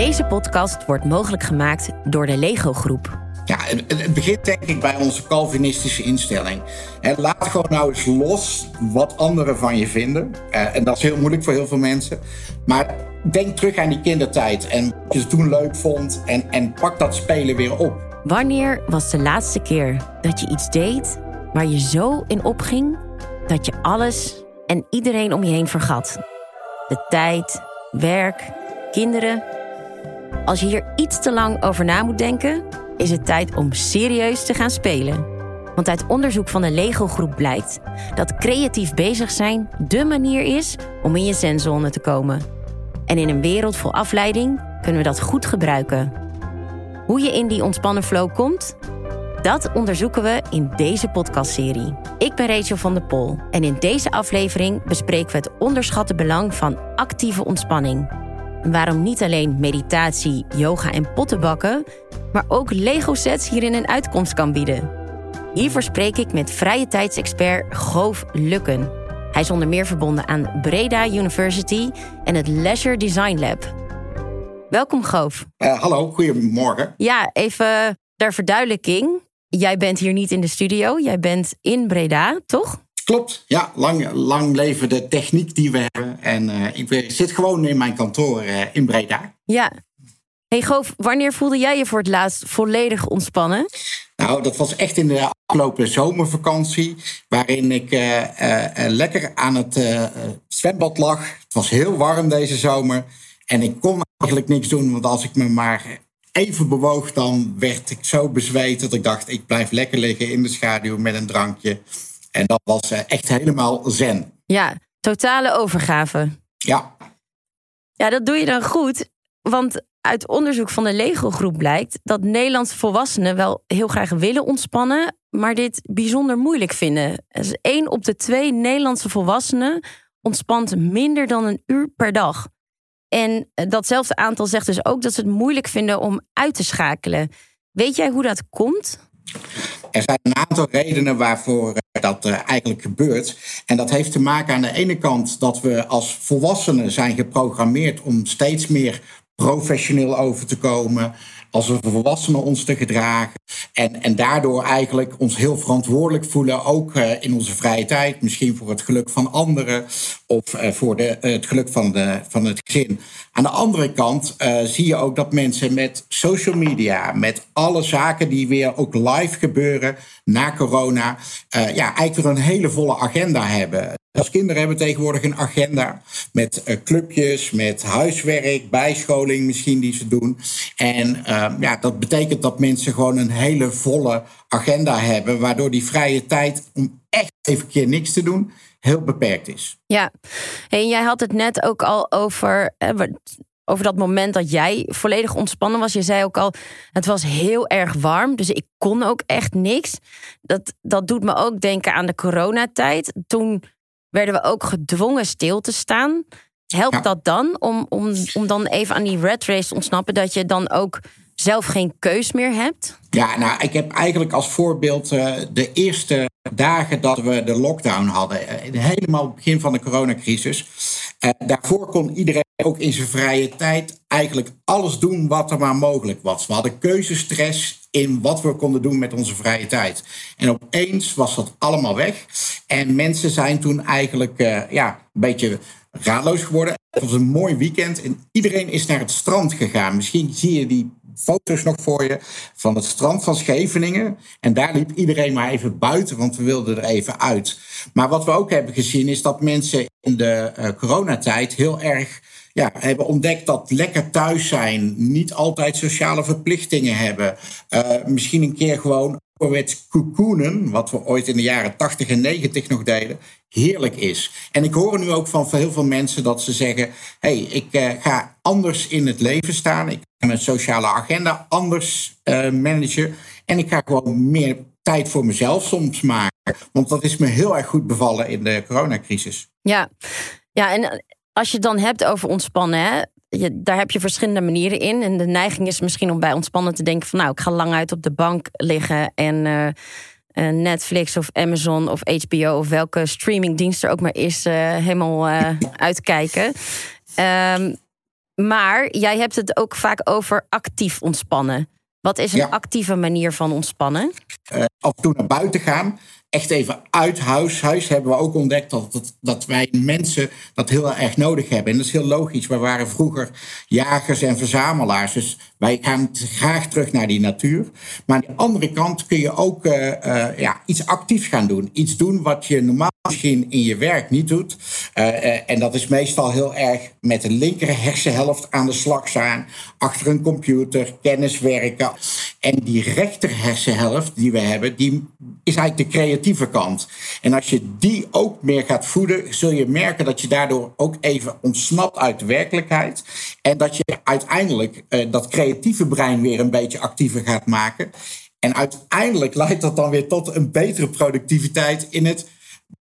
Deze podcast wordt mogelijk gemaakt door de Lego Groep. Ja, het, het begint denk ik bij onze Calvinistische instelling. En laat gewoon nou eens los wat anderen van je vinden. Eh, en dat is heel moeilijk voor heel veel mensen. Maar denk terug aan die kindertijd en wat je toen leuk vond. En, en pak dat spelen weer op. Wanneer was de laatste keer dat je iets deed waar je zo in opging dat je alles en iedereen om je heen vergat? De tijd, werk, kinderen. Als je hier iets te lang over na moet denken, is het tijd om serieus te gaan spelen. Want uit onderzoek van de Lego Groep blijkt dat creatief bezig zijn dé manier is om in je zenzone te komen. En in een wereld vol afleiding kunnen we dat goed gebruiken. Hoe je in die ontspannen flow komt? Dat onderzoeken we in deze podcastserie. Ik ben Rachel van der Pol en in deze aflevering bespreken we het onderschatte belang van actieve ontspanning. En waarom niet alleen meditatie, yoga en pottenbakken, maar ook Lego-sets hierin een uitkomst kan bieden. Hiervoor spreek ik met vrije tijdsexpert Goof Lukken. Hij is onder meer verbonden aan Breda University en het Leisure Design Lab. Welkom Goof. Uh, hallo, goedemorgen. Ja, even ter verduidelijking. Jij bent hier niet in de studio, jij bent in Breda, toch? Klopt, ja, lang, lang leven de techniek die we hebben. En uh, ik zit gewoon in mijn kantoor uh, in Breda. Ja. Hey Goof, wanneer voelde jij je voor het laatst volledig ontspannen? Nou, dat was echt in de afgelopen zomervakantie, waarin ik uh, lekker aan het zwembad lag. Het was heel warm deze zomer en ik kon eigenlijk niks doen, want als ik me maar even bewoog, dan werd ik zo bezweet dat ik dacht, ik blijf lekker liggen in de schaduw met een drankje. En dat was echt helemaal zen. Ja, totale overgave. Ja. Ja, dat doe je dan goed. Want uit onderzoek van de Lego-groep blijkt dat Nederlandse volwassenen wel heel graag willen ontspannen, maar dit bijzonder moeilijk vinden. Dus één op de twee Nederlandse volwassenen ontspant minder dan een uur per dag. En datzelfde aantal zegt dus ook dat ze het moeilijk vinden om uit te schakelen. Weet jij hoe dat komt? Er zijn een aantal redenen waarvoor eh, dat eh, eigenlijk gebeurt. En dat heeft te maken aan de ene kant dat we als volwassenen zijn geprogrammeerd om steeds meer professioneel over te komen, als een volwassenen ons te gedragen. En, en daardoor eigenlijk ons heel verantwoordelijk voelen, ook uh, in onze vrije tijd, misschien voor het geluk van anderen of uh, voor de, uh, het geluk van, de, van het gezin. Aan de andere kant zie je ook dat mensen met social media, met alle zaken die weer ook live gebeuren na corona, ja, eigenlijk weer een hele volle agenda hebben. Als kinderen hebben tegenwoordig een agenda met uh, clubjes, met huiswerk, bijscholing misschien die ze doen. En uh, ja, dat betekent dat mensen gewoon een hele volle agenda hebben, waardoor die vrije tijd om echt even keer niks te doen heel beperkt is. Ja, en jij had het net ook al over, over dat moment dat jij volledig ontspannen was. Je zei ook al, het was heel erg warm, dus ik kon ook echt niks. Dat, dat doet me ook denken aan de coronatijd. Toen werden we ook gedwongen stil te staan. Helpt dat dan om, om, om dan even aan die red race te ontsnappen, dat je dan ook zelf geen keus meer hebt? Ja, nou, ik heb eigenlijk als voorbeeld uh, de eerste dagen dat we de lockdown hadden, uh, helemaal het begin van de coronacrisis. Uh, daarvoor kon iedereen ook in zijn vrije tijd eigenlijk alles doen wat er maar mogelijk was. We hadden keuzestress in wat we konden doen met onze vrije tijd. En opeens was dat allemaal weg. En mensen zijn toen eigenlijk uh, ja, een beetje raadloos geworden. Het was een mooi weekend en iedereen is naar het strand gegaan. Misschien zie je die foto's nog voor je van het strand van Scheveningen. En daar liep iedereen maar even buiten, want we wilden er even uit. Maar wat we ook hebben gezien is dat mensen in de uh, coronatijd heel erg ja, hebben ontdekt dat lekker thuis zijn, niet altijd sociale verplichtingen hebben. Uh, misschien een keer gewoon ouderwets cocoonen, wat we ooit in de jaren 80 en 90 nog deden, heerlijk is. En ik hoor nu ook van heel veel mensen dat ze zeggen: hey, ik uh, ga anders in het leven staan. Ik ga mijn sociale agenda anders uh, managen. En ik ga gewoon meer tijd voor mezelf soms maken. Want dat is me heel erg goed bevallen in de coronacrisis. Ja, ja en als je het dan hebt over ontspannen, hè, je, daar heb je verschillende manieren in. En de neiging is misschien om bij ontspannen te denken van nou, ik ga lang uit op de bank liggen en uh, Netflix of Amazon of HBO of welke streamingdienst er ook maar is, uh, helemaal uitkijken. Um, Maar jij hebt het ook vaak over actief ontspannen. Wat is een actieve manier van ontspannen? Af en toe naar buiten gaan echt even uit huis. Huis hebben we ook ontdekt dat, dat, wij mensen dat heel erg nodig hebben. En dat is heel logisch. We waren vroeger jagers en verzamelaars. Dus wij gaan graag terug naar die natuur. Maar aan de andere kant kun je ook uh, ja, iets actiefs gaan doen. Iets doen wat je normaal misschien in je werk niet doet. Uh, en dat is meestal heel erg met de linker hersenhelft aan de slag staan. Achter een computer, kennis werken. En die rechter hersenhelft die we hebben, die is eigenlijk de creatieve kant. En als je die ook meer gaat voeden, zul je merken dat je daardoor ook even ontsnapt uit de werkelijkheid. En dat je uiteindelijk dat creatieve creatieve brein weer een beetje actiever gaat maken. En uiteindelijk leidt dat dan weer tot een betere productiviteit in het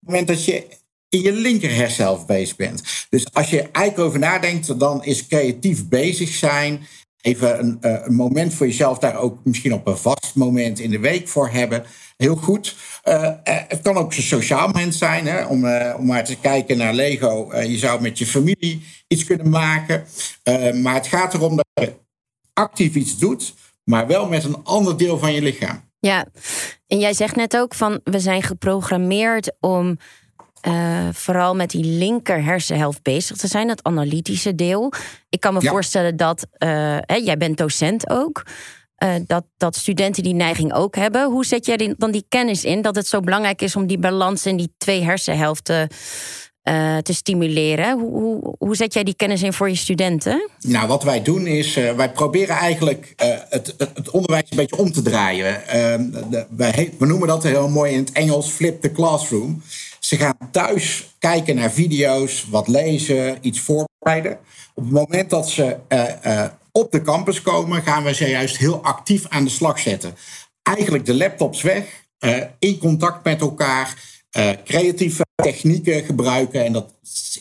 moment dat je in je linker bezig bent. Dus als je eigenlijk over nadenkt, dan is creatief bezig zijn. Even een, eh, een, moment voor jezelf daar ook misschien op een vast moment in de week voor hebben. Heel goed. Uh, het kan ook een sociaal moment zijn, hè, om, om maar te kijken naar Lego. je zou met je familie iets kunnen maken. maar het gaat erom dat je actief iets doet, maar wel met een ander deel van je lichaam. Ja, en jij zegt net ook van we zijn geprogrammeerd om uh, vooral met die linker hersenhelft bezig te zijn, het analytische deel. Ik kan me voorstellen dat, uh, hè, jij bent docent ook, uh, dat, dat studenten die neiging ook hebben. Hoe zet jij dan die kennis in dat het zo belangrijk is om die balans in die twee hersenhelften uh, te stimuleren. Hoe, hoe, hoe, zet jij die kennis in voor je studenten? Nou, wat wij doen is, uh, wij proberen eigenlijk uh, het, het, onderwijs een beetje om te draaien. Ehm, we noemen dat heel mooi in het Engels flip the classroom. Ze gaan thuis kijken naar video's, wat lezen, iets voorbereiden. Op het moment dat ze op de campus komen, gaan we ze juist heel actief aan de slag zetten. Eigenlijk de laptops weg, in contact met elkaar uh, creatieve technieken gebruiken. En dat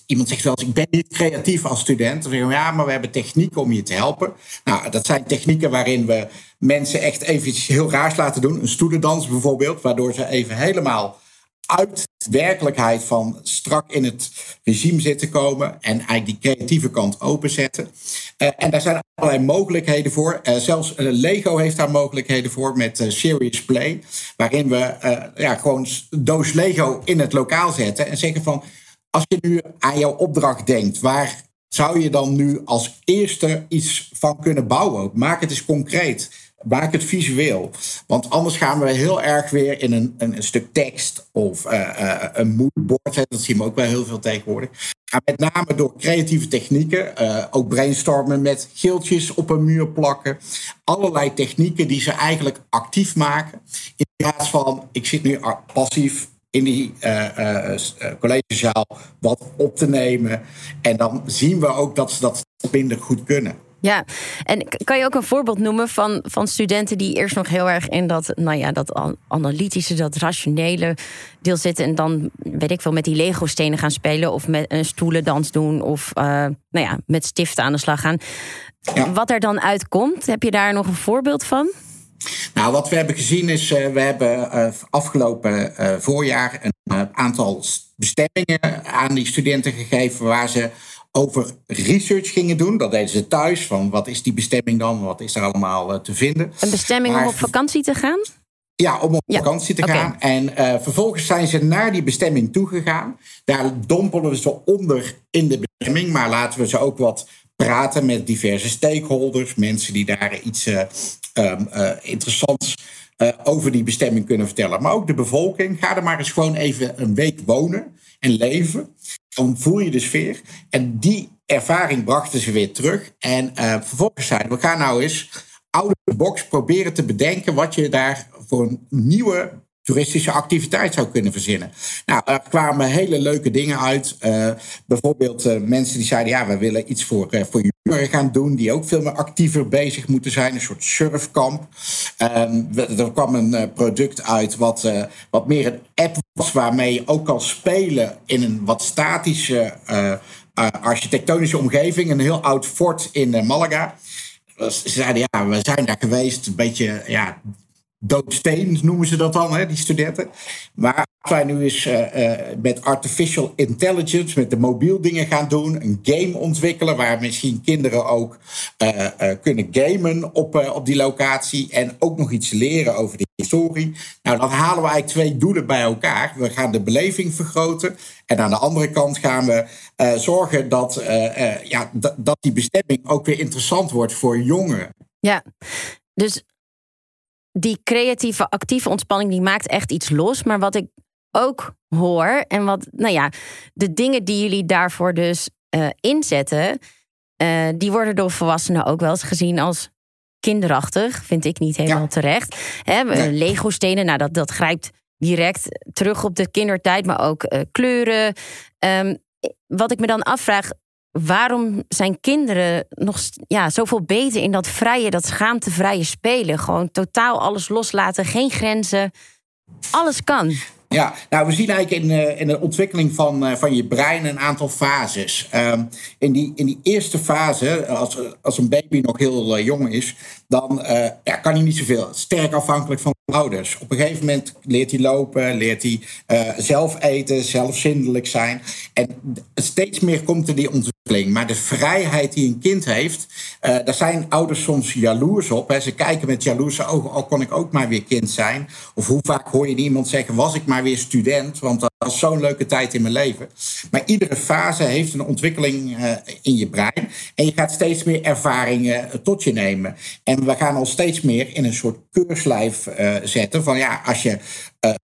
iemand zegt wel eens, ik ben niet creatief als student. Dan zeggen we, ja, maar we hebben technieken om je te helpen. Nou, dat zijn technieken waarin we mensen echt even heel raars laten doen. Een stoelendans bijvoorbeeld, waardoor ze even helemaal uit werkelijkheid van strak in het regime zitten komen en eigenlijk die creatieve kant openzetten. Uh, en daar zijn allerlei mogelijkheden voor. Uh, zelfs uh, Lego heeft daar mogelijkheden voor met Serious Play, waarin we ja, gewoon doos Lego in het lokaal zetten en zeggen van, als je nu aan jouw opdracht denkt, waar zou je dan nu als eerste iets van kunnen bouwen? Maak het eens concreet. Maak het visueel. Want anders gaan we heel erg weer in een, een, stuk tekst of uh, uh, een moodboard. Dat zien we ook wel heel veel tegenwoordig. Maar met name door creatieve technieken. Uh, ook brainstormen met geeltjes op een muur plakken. Allerlei technieken die ze eigenlijk actief maken. In plaats van, ik zit nu passief in die collegezaal wat op te nemen. En dan zien we ook dat ze dat minder goed kunnen. Ja, en kan je ook een voorbeeld noemen van, van studenten die eerst nog heel erg in dat, nou ja, dat analytische, dat rationele deel zitten. En dan, weet ik veel, met die Lego-stenen gaan spelen of met een stoelendans doen of uh, nou ja, met stiften aan de slag gaan. Wat er dan uitkomt, heb je daar nog een voorbeeld van? Nou, wat we hebben gezien is, uh, we hebben uh, afgelopen voorjaar een aantal bestemmingen aan die studenten gegeven waar ze over research gingen doen. Dat deden ze thuis. Van wat is die bestemming dan? Wat is er allemaal eh, te vinden? Een bestemming om op vakantie te gaan? Ja, om op vakantie te gaan. En uh, vervolgens zijn ze naar die bestemming toegegaan. Daar dompelen we ze onder in de bestemming. Maar laten we ze ook wat praten met diverse stakeholders. Mensen die daar iets uh, um, uh, interessants over die bestemming kunnen vertellen. Maar ook de bevolking. Ga er maar eens gewoon even een week wonen en leven. Dan voel je de sfeer. En die ervaring brachten ze weer terug. En uh, vervolgens zeiden we gaan nou eens oude box proberen te bedenken wat je daar voor een nieuwe toeristische activiteit zou kunnen verzinnen. Nou, er kwamen hele leuke dingen uit. Uh, bijvoorbeeld uh, mensen die zeiden, ja, we willen iets voor, voor gaan doen, die ook veel meer actiever bezig moeten zijn, een soort surfkamp. Ehm, er kwam een product uit wat, wat meer een app was, waarmee je ook kan spelen in een wat statische architectonische omgeving. Een heel oud fort in Malaga. Ze zeiden, ja, we zijn daar geweest, een beetje ja, doodsteen noemen ze dat dan, hè, die studenten. Maar als wij nu eens met artificial intelligence, met de mobiel dingen gaan doen, een game ontwikkelen waar misschien kinderen ook kunnen gamen op, op die locatie en ook nog iets leren over die historie. Nou, dan halen we eigenlijk twee doelen bij elkaar. We gaan de beleving vergroten en aan de andere kant gaan we zorgen dat, ja, dat die bestemming ook weer interessant wordt voor jongeren. Ja, dus die creatieve, actieve ontspanning, die maakt echt iets los. Maar wat ik ook hoor, en wat, nou ja, de dingen die jullie daarvoor dus uh, inzetten, uh, die worden door volwassenen ook wel eens gezien als kinderachtig. Vind ik niet helemaal terecht. Hè, Lego-stenen, nou, dat, dat grijpt direct terug op de kindertijd, maar ook uh, kleuren. Um, wat ik me dan afvraag, waarom zijn kinderen nog ja, zoveel beter in dat vrije, dat schaamtevrije spelen? Gewoon totaal alles loslaten, geen grenzen. Alles kan. Ja, nou, we zien eigenlijk in, uh, in de ontwikkeling van, uh, van je brein een aantal fases. Um, in, die, in die eerste fase, als, als een baby nog heel jong is, dan ja, kan hij niet zoveel. Sterk afhankelijk van ouders. Op een gegeven moment leert hij lopen, leert hij zelf eten, zelfzindelijk zijn. En steeds meer komt er die Maar de vrijheid die een kind heeft, daar zijn ouders soms jaloers op. Ze kijken met jaloerse ogen, al kon ik ook maar weer kind zijn. Of hoe vaak hoor je iemand zeggen, was ik maar weer student, want was zo'n leuke tijd in mijn leven. Maar iedere fase heeft een ontwikkeling uh, in je brein. En je gaat steeds meer ervaringen uh, tot je nemen. En we gaan al steeds meer in een soort keurslijf uh, zetten. Van ja, als je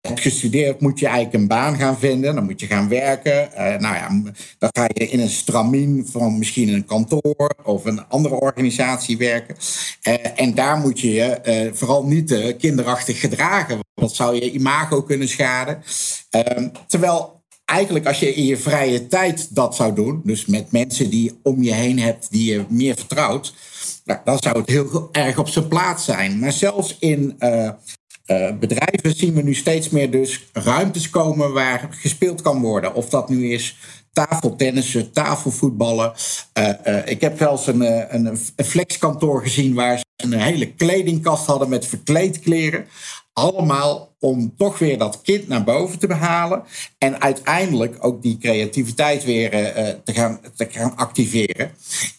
hebt gestudeerd, moet je eigenlijk een baan gaan vinden. Dan moet je gaan werken. nou ja, dan ga je in een stramien van misschien een kantoor of een andere organisatie werken. en daar moet je je vooral niet kinderachtig gedragen. Dat zou je imago kunnen schaden. Um, terwijl eigenlijk als je in je vrije tijd dat zou doen, dus met mensen die om je heen hebt die je meer vertrouwt, nou, dan zou het heel erg op zijn plaats zijn. Maar zelfs in uh, uh, bedrijven zien we nu steeds meer dus ruimtes komen waar gespeeld kan worden. Of dat nu is tafeltennissen, tafelvoetballen. Uh, ik heb een, een, een flexkantoor gezien waar ze een hele kledingkast hadden met verkleedkleren. Allemaal om toch weer dat kind naar boven te behalen. En uiteindelijk ook die creativiteit weer uh, te, gaan, te gaan activeren.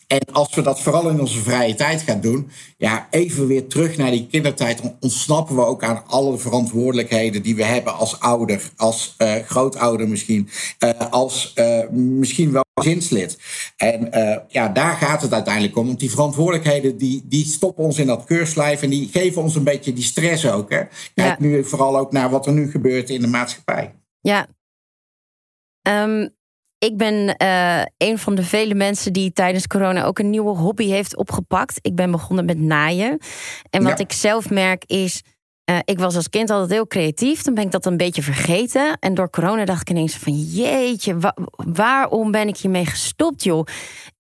En als we dat vooral in onze vrije tijd gaan doen, ja, even weer terug naar die kindertijd, ontsnappen we ook aan alle verantwoordelijkheden die we hebben als ouder, als uh, grootouder misschien, uh, als misschien wel zinslid. En ja, daar gaat het uiteindelijk om. Want die verantwoordelijkheden die, die stoppen ons in dat keurslijf en die geven ons een beetje die stress ook. Hè. Kijk nu vooral ook naar wat er nu gebeurt in de maatschappij. Ja. Um, ik ben uh, een van de vele mensen die tijdens corona ook een nieuwe hobby heeft opgepakt. Ik ben begonnen met naaien. En wat ik zelf merk is. Uh, ik was als kind altijd heel creatief. Dan ben ik dat een beetje vergeten. En door corona dacht ik ineens van jeetje, wa waarom ben ik hiermee gestopt, joh?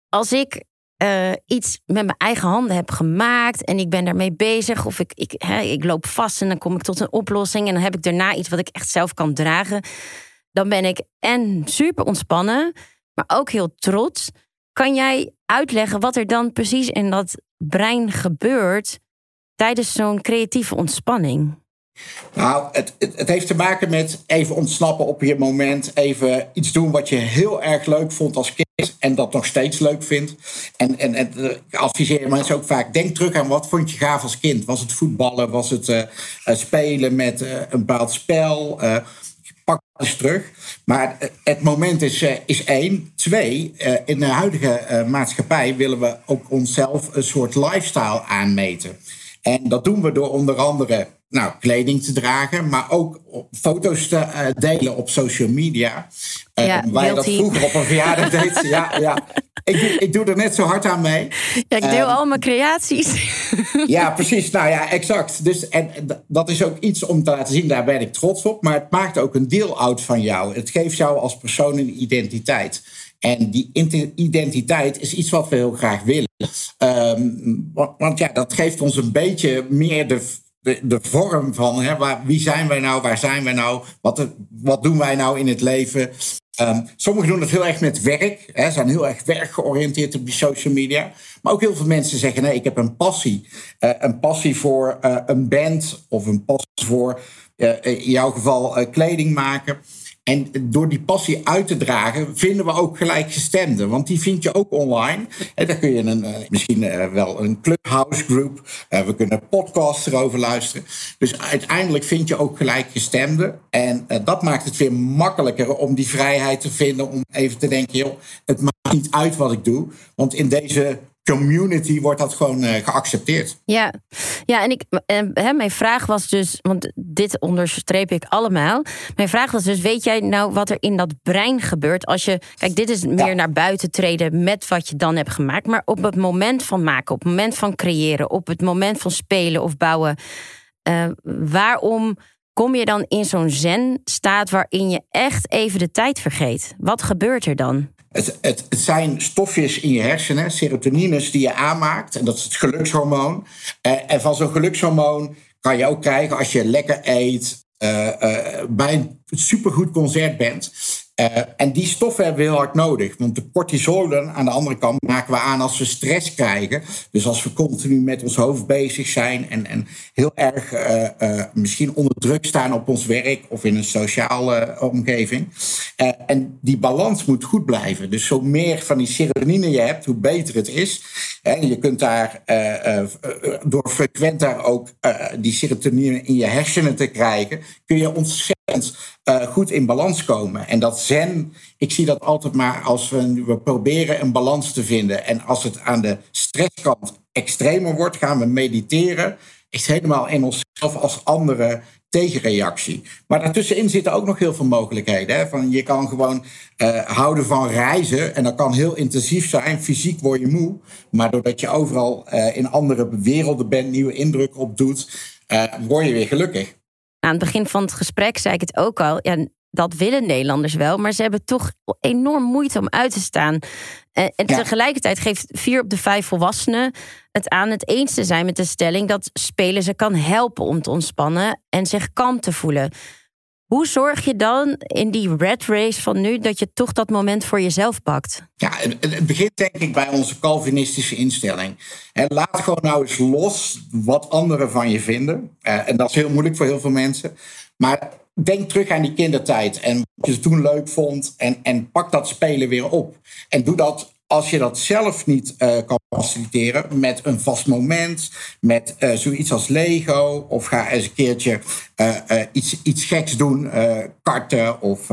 Als ik uh, iets met mijn eigen handen heb gemaakt en ik ben daarmee bezig, of ik, ik, ik loop vast en dan kom ik tot een oplossing en dan heb ik daarna iets wat ik echt zelf kan dragen, dan ben ik en super ontspannen, maar ook heel trots. Kan jij uitleggen wat er dan precies in dat brein gebeurt tijdens zo'n creatieve ontspanning? Nou, het, het, heeft te maken met even ontsnappen op je moment. Even iets doen wat je heel erg leuk vond als kind. En dat nog steeds leuk vindt. En, en, ik adviseer mensen ook vaak. Denk terug aan wat vond je gaaf als kind. Was het voetballen? Was het uh, spelen met een bepaald spel? Eens terug. Maar het moment is, is één. Twee, in de huidige maatschappij willen we ook onszelf een soort lifestyle aanmeten. En dat doen we door onder andere nou, kleding te dragen, maar ook foto's te uh, delen op social media. Uh, ja, waar je dat vroeger op een verjaardag deed. Ja, ja. Ik, ik doe er net zo hard aan mee. Ja, ik deel uh, al mijn creaties. Ja, precies. Nou ja, exact. Dus, en dat is ook iets om te laten zien, daar ben ik trots op. Maar het maakt ook een deel uit van jou. Het geeft jou als persoon een identiteit. En die identiteit is iets wat we heel graag willen. Um, want ja, dat geeft ons een beetje meer de, de, vorm van hè, waar, wie zijn wij nou, waar zijn wij nou, wat, wat doen wij nou in het leven. Um, sommigen doen het heel erg met werk, hè, zijn heel erg werkgeoriënteerd op die social media. Maar ook heel veel mensen zeggen: nee, ik heb een passie. Uh, een passie voor uh, een band of een passie voor in jouw geval kleding maken. En door die passie uit te dragen, vinden we ook gelijkgestemden. Want die vind je ook online. En dan kun je een, misschien wel een clubhouse group. We kunnen podcasts erover luisteren. Dus uiteindelijk vind je ook gelijkgestemden. En dat maakt het weer makkelijker om die vrijheid te vinden. Om even te denken, joh, het maakt niet uit wat ik doe. Want in deze community wordt dat gewoon uh, geaccepteerd. Ja, ja en ik, uh, mijn vraag was dus, want dit onderstreep ik allemaal. Mijn vraag was dus, weet jij nou wat er in dat brein gebeurt als je, kijk, dit is meer naar buiten treden met wat je dan hebt gemaakt, maar op het moment van maken, op het moment van creëren, op het moment van spelen of bouwen, uh, waarom kom je dan in zo'n zen-staat waarin je echt even de tijd vergeet? Wat gebeurt er dan? Het, het, zijn stofjes in je hersenen, serotonines, die je aanmaakt. En dat is het gelukshormoon. Uh, en van zo'n gelukshormoon kan je ook krijgen als je lekker eet, uh, uh, bij een supergoed concert bent. Uh, en die stoffen hebben we heel hard nodig. Want de cortisolen aan de andere kant maken we aan als we stress krijgen. Dus als we continu met ons hoofd bezig zijn en, en heel erg uh, uh, misschien onder druk staan op ons werk of in een sociale omgeving. en die balans moet goed blijven. Dus zo meer van die serotonine je hebt, hoe beter het is. En je kunt daar door frequent daar ook die serotonine in je hersenen te krijgen, kun je ontzettend goed in balans komen. En dat zen, ik zie dat altijd maar als we, we proberen een balans te vinden. En als het aan de stresskant extremer wordt, gaan we mediteren. Is helemaal in onszelf als andere tegenreactie. Maar daartussenin zitten ook nog heel veel mogelijkheden. Hè? Van je kan gewoon uh, houden van reizen. En dat kan heel intensief zijn. Fysiek word je moe. Maar doordat je overal uh, in andere werelden bent, nieuwe indrukken opdoet, uh, word je weer gelukkig. Aan het begin van het gesprek zei ik het ook al. Ja, dat willen Nederlanders wel, maar ze hebben toch enorm moeite om uit te staan. En, en tegelijkertijd geeft vier op de vijf volwassenen het aan het eens te zijn met de stelling dat spelen ze kan helpen om te ontspannen en zich kalm te voelen. Hoe zorg je dan in die red race van nu dat je toch dat moment voor jezelf pakt? Ja, het begint denk ik bij onze Calvinistische instelling. Laat gewoon nou eens los wat anderen van je vinden. Eh, en dat is heel moeilijk voor heel veel mensen. Maar denk terug aan die kindertijd en wat je toen leuk vond. En, en pak dat spelen weer op. En doe dat als je dat zelf niet uh, kan faciliteren met een vast moment, met uh, zoiets als Lego, of ga eens een keertje uh, iets, iets geks doen, karten of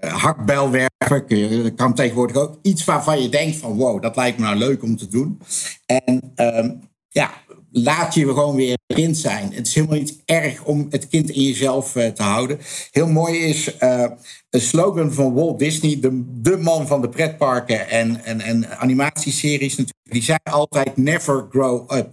hakbel werken. Dat kan tegenwoordig ook iets waarvan je denkt van wow, dat lijkt me nou leuk om te doen. En ehm, ja, laat je gewoon weer kind zijn. Het is helemaal niet erg om het kind in jezelf uh, te houden. Heel mooi is uh, een slogan van Walt Disney, de, de man van de pretparken en, en, en animatieseries natuurlijk. Die zei altijd never grow up.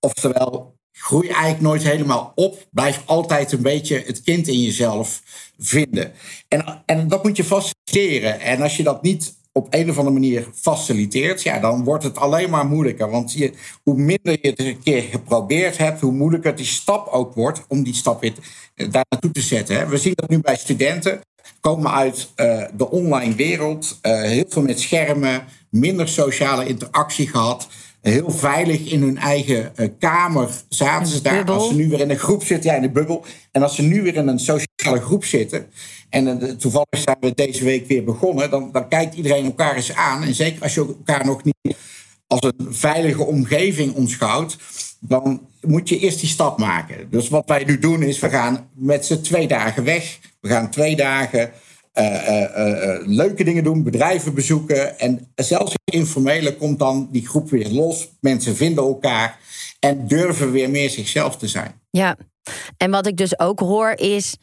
Oftewel, groei eigenlijk nooit helemaal op. Blijf altijd een beetje het kind in jezelf vinden. En, en dat moet je faciliteren. En als je dat niet op een of andere manier faciliteert, ja, dan wordt het alleen maar moeilijker. Want je, hoe minder je het een keer geprobeerd hebt, hoe moeilijker die stap ook wordt om die stap weer daar naartoe te zetten. We zien dat nu bij studenten. Komen uit uh, de online wereld, uh, heel veel met schermen, minder sociale interactie gehad heel veilig in hun eigen uh, kamer zaten ze daar. Als ze nu weer in een groep zitten, ja, in de bubbel. En als ze nu weer in een sociale groep zitten. En uh, toevallig zijn we deze week weer begonnen. Dan, dan kijkt iedereen elkaar eens aan. En zeker als je elkaar nog niet als een veilige omgeving omschouwt. Dan moet je eerst die stap maken. Dus wat wij nu doen is, we gaan met z'n twee dagen weg. We gaan twee dagen uh, uh, leuke dingen doen, bedrijven bezoeken. En zelfs in informele komt dan die groep weer los. Mensen vinden elkaar en durven weer meer zichzelf te zijn. Ja, en wat ik dus ook hoor is.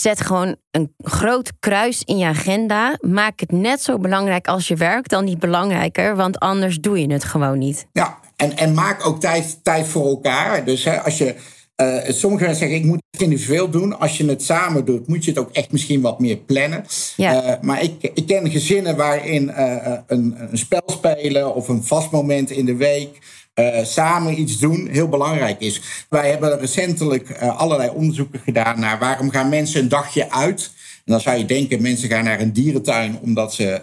Zet gewoon een groot kruis in je agenda. Maak het net zo belangrijk als je werk, dan niet belangrijker, want anders doe je het gewoon niet. Ja, en, en maak ook tijd, tijd voor elkaar. Dus hè, als je uh, sommige mensen zeggen, ik moet het individueel doen. Als je het samen doet, moet je het ook echt misschien wat meer plannen. Ja. Uh, maar ik, ik ken gezinnen waarin uh, een, een spel spelen of een vast moment in de week... samen iets doen heel belangrijk is. Wij hebben recentelijk allerlei onderzoeken gedaan naar waarom gaan mensen een dagje uit. En dan zou je denken, mensen gaan naar een dierentuin omdat ze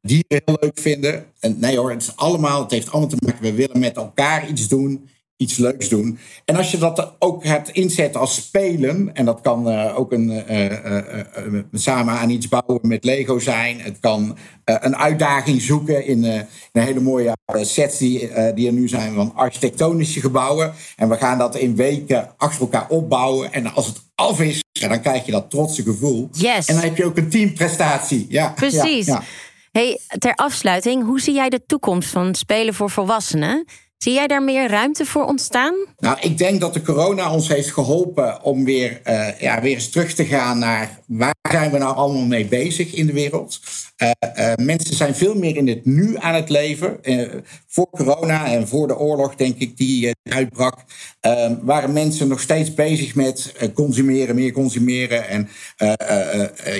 dieren heel leuk vinden. En nee hoor, het is allemaal, het heeft allemaal te maken, we willen met elkaar iets doen iets leuks doen. En als je dat ook hebt inzetten als spelen, en dat kan uh, ook een, uh, samen aan iets bouwen met Lego zijn. Het kan een uitdaging zoeken in, in een hele mooie sets die, die er nu zijn van architectonische gebouwen. En we gaan dat in weken achter elkaar opbouwen. En als het af is, dan krijg je dat trotse gevoel. Yes. En dan heb je ook een teamprestatie. Ja, Precies. Ja, ja. Hey, ter afsluiting, hoe zie jij de toekomst van spelen voor volwassenen? Zie jij daar meer ruimte voor ontstaan? Nou, ik denk dat de corona ons heeft geholpen om weer, uh, ja, weer eens terug te gaan naar waar zijn we nou allemaal mee bezig in de wereld. Uh, uh, mensen zijn veel meer in het nu aan het leven. voor corona en voor de oorlog, denk ik, die uitbrak, waren mensen nog steeds bezig met consumeren, meer consumeren. En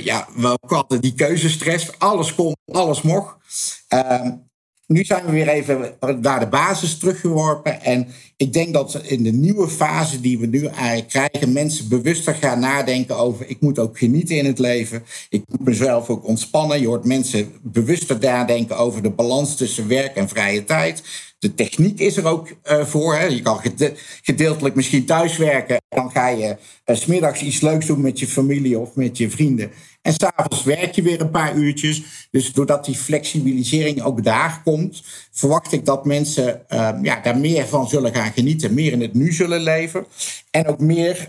ja, we hadden die keuzestress. Alles kon, alles mocht. Nu zijn we weer even naar de basis teruggeworpen. En ik denk dat in de nieuwe fase die we nu eigenlijk krijgen, mensen bewuster gaan nadenken over: ik moet ook genieten in het leven. Ik moet mezelf ook ontspannen. Je hoort mensen bewuster nadenken over de balans tussen werk en vrije tijd. De techniek is er ook uh, voor. Hè. Je kan gedeeltelijk misschien thuiswerken. Dan ga je uh, smiddags iets leuks doen met je familie of met je vrienden. En s'avonds werk je weer een paar uurtjes. Dus doordat die flexibilisering ook daar komt, verwacht ik dat mensen uh, ja, daar meer van zullen gaan genieten. Meer in het nu zullen leven. En ook meer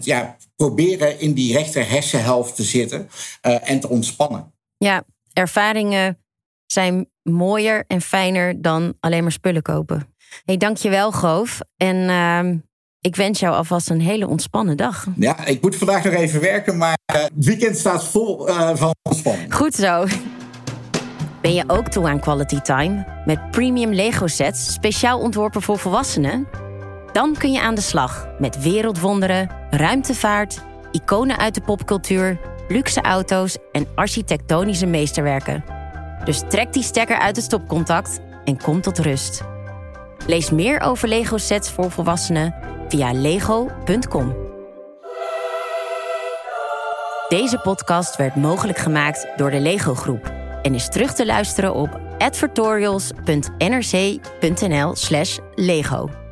ja, proberen in die rechter hersenhelft te zitten en te ontspannen. Ja, ervaringen zijn mooier en fijner dan alleen maar spullen kopen. Hey, dankjewel, Goof. En uh, ik wens jou alvast een hele ontspannen dag. Ja, ik moet vandaag nog even werken, maar uh, het weekend staat vol uh, van ontspanning. Goed zo. Ben je ook toe aan quality time? Met premium Lego sets, speciaal ontworpen voor volwassenen? Dan kun je aan de slag met wereldwonderen, ruimtevaart, iconen uit de popcultuur, luxe auto's en architectonische meesterwerken. Dus trek die stekker uit het stopcontact en kom tot rust. Lees meer over Lego sets voor volwassenen via lego.com. Deze podcast werd mogelijk gemaakt door de Lego Groep en is terug te luisteren op advertorials.nrc.nl/lego.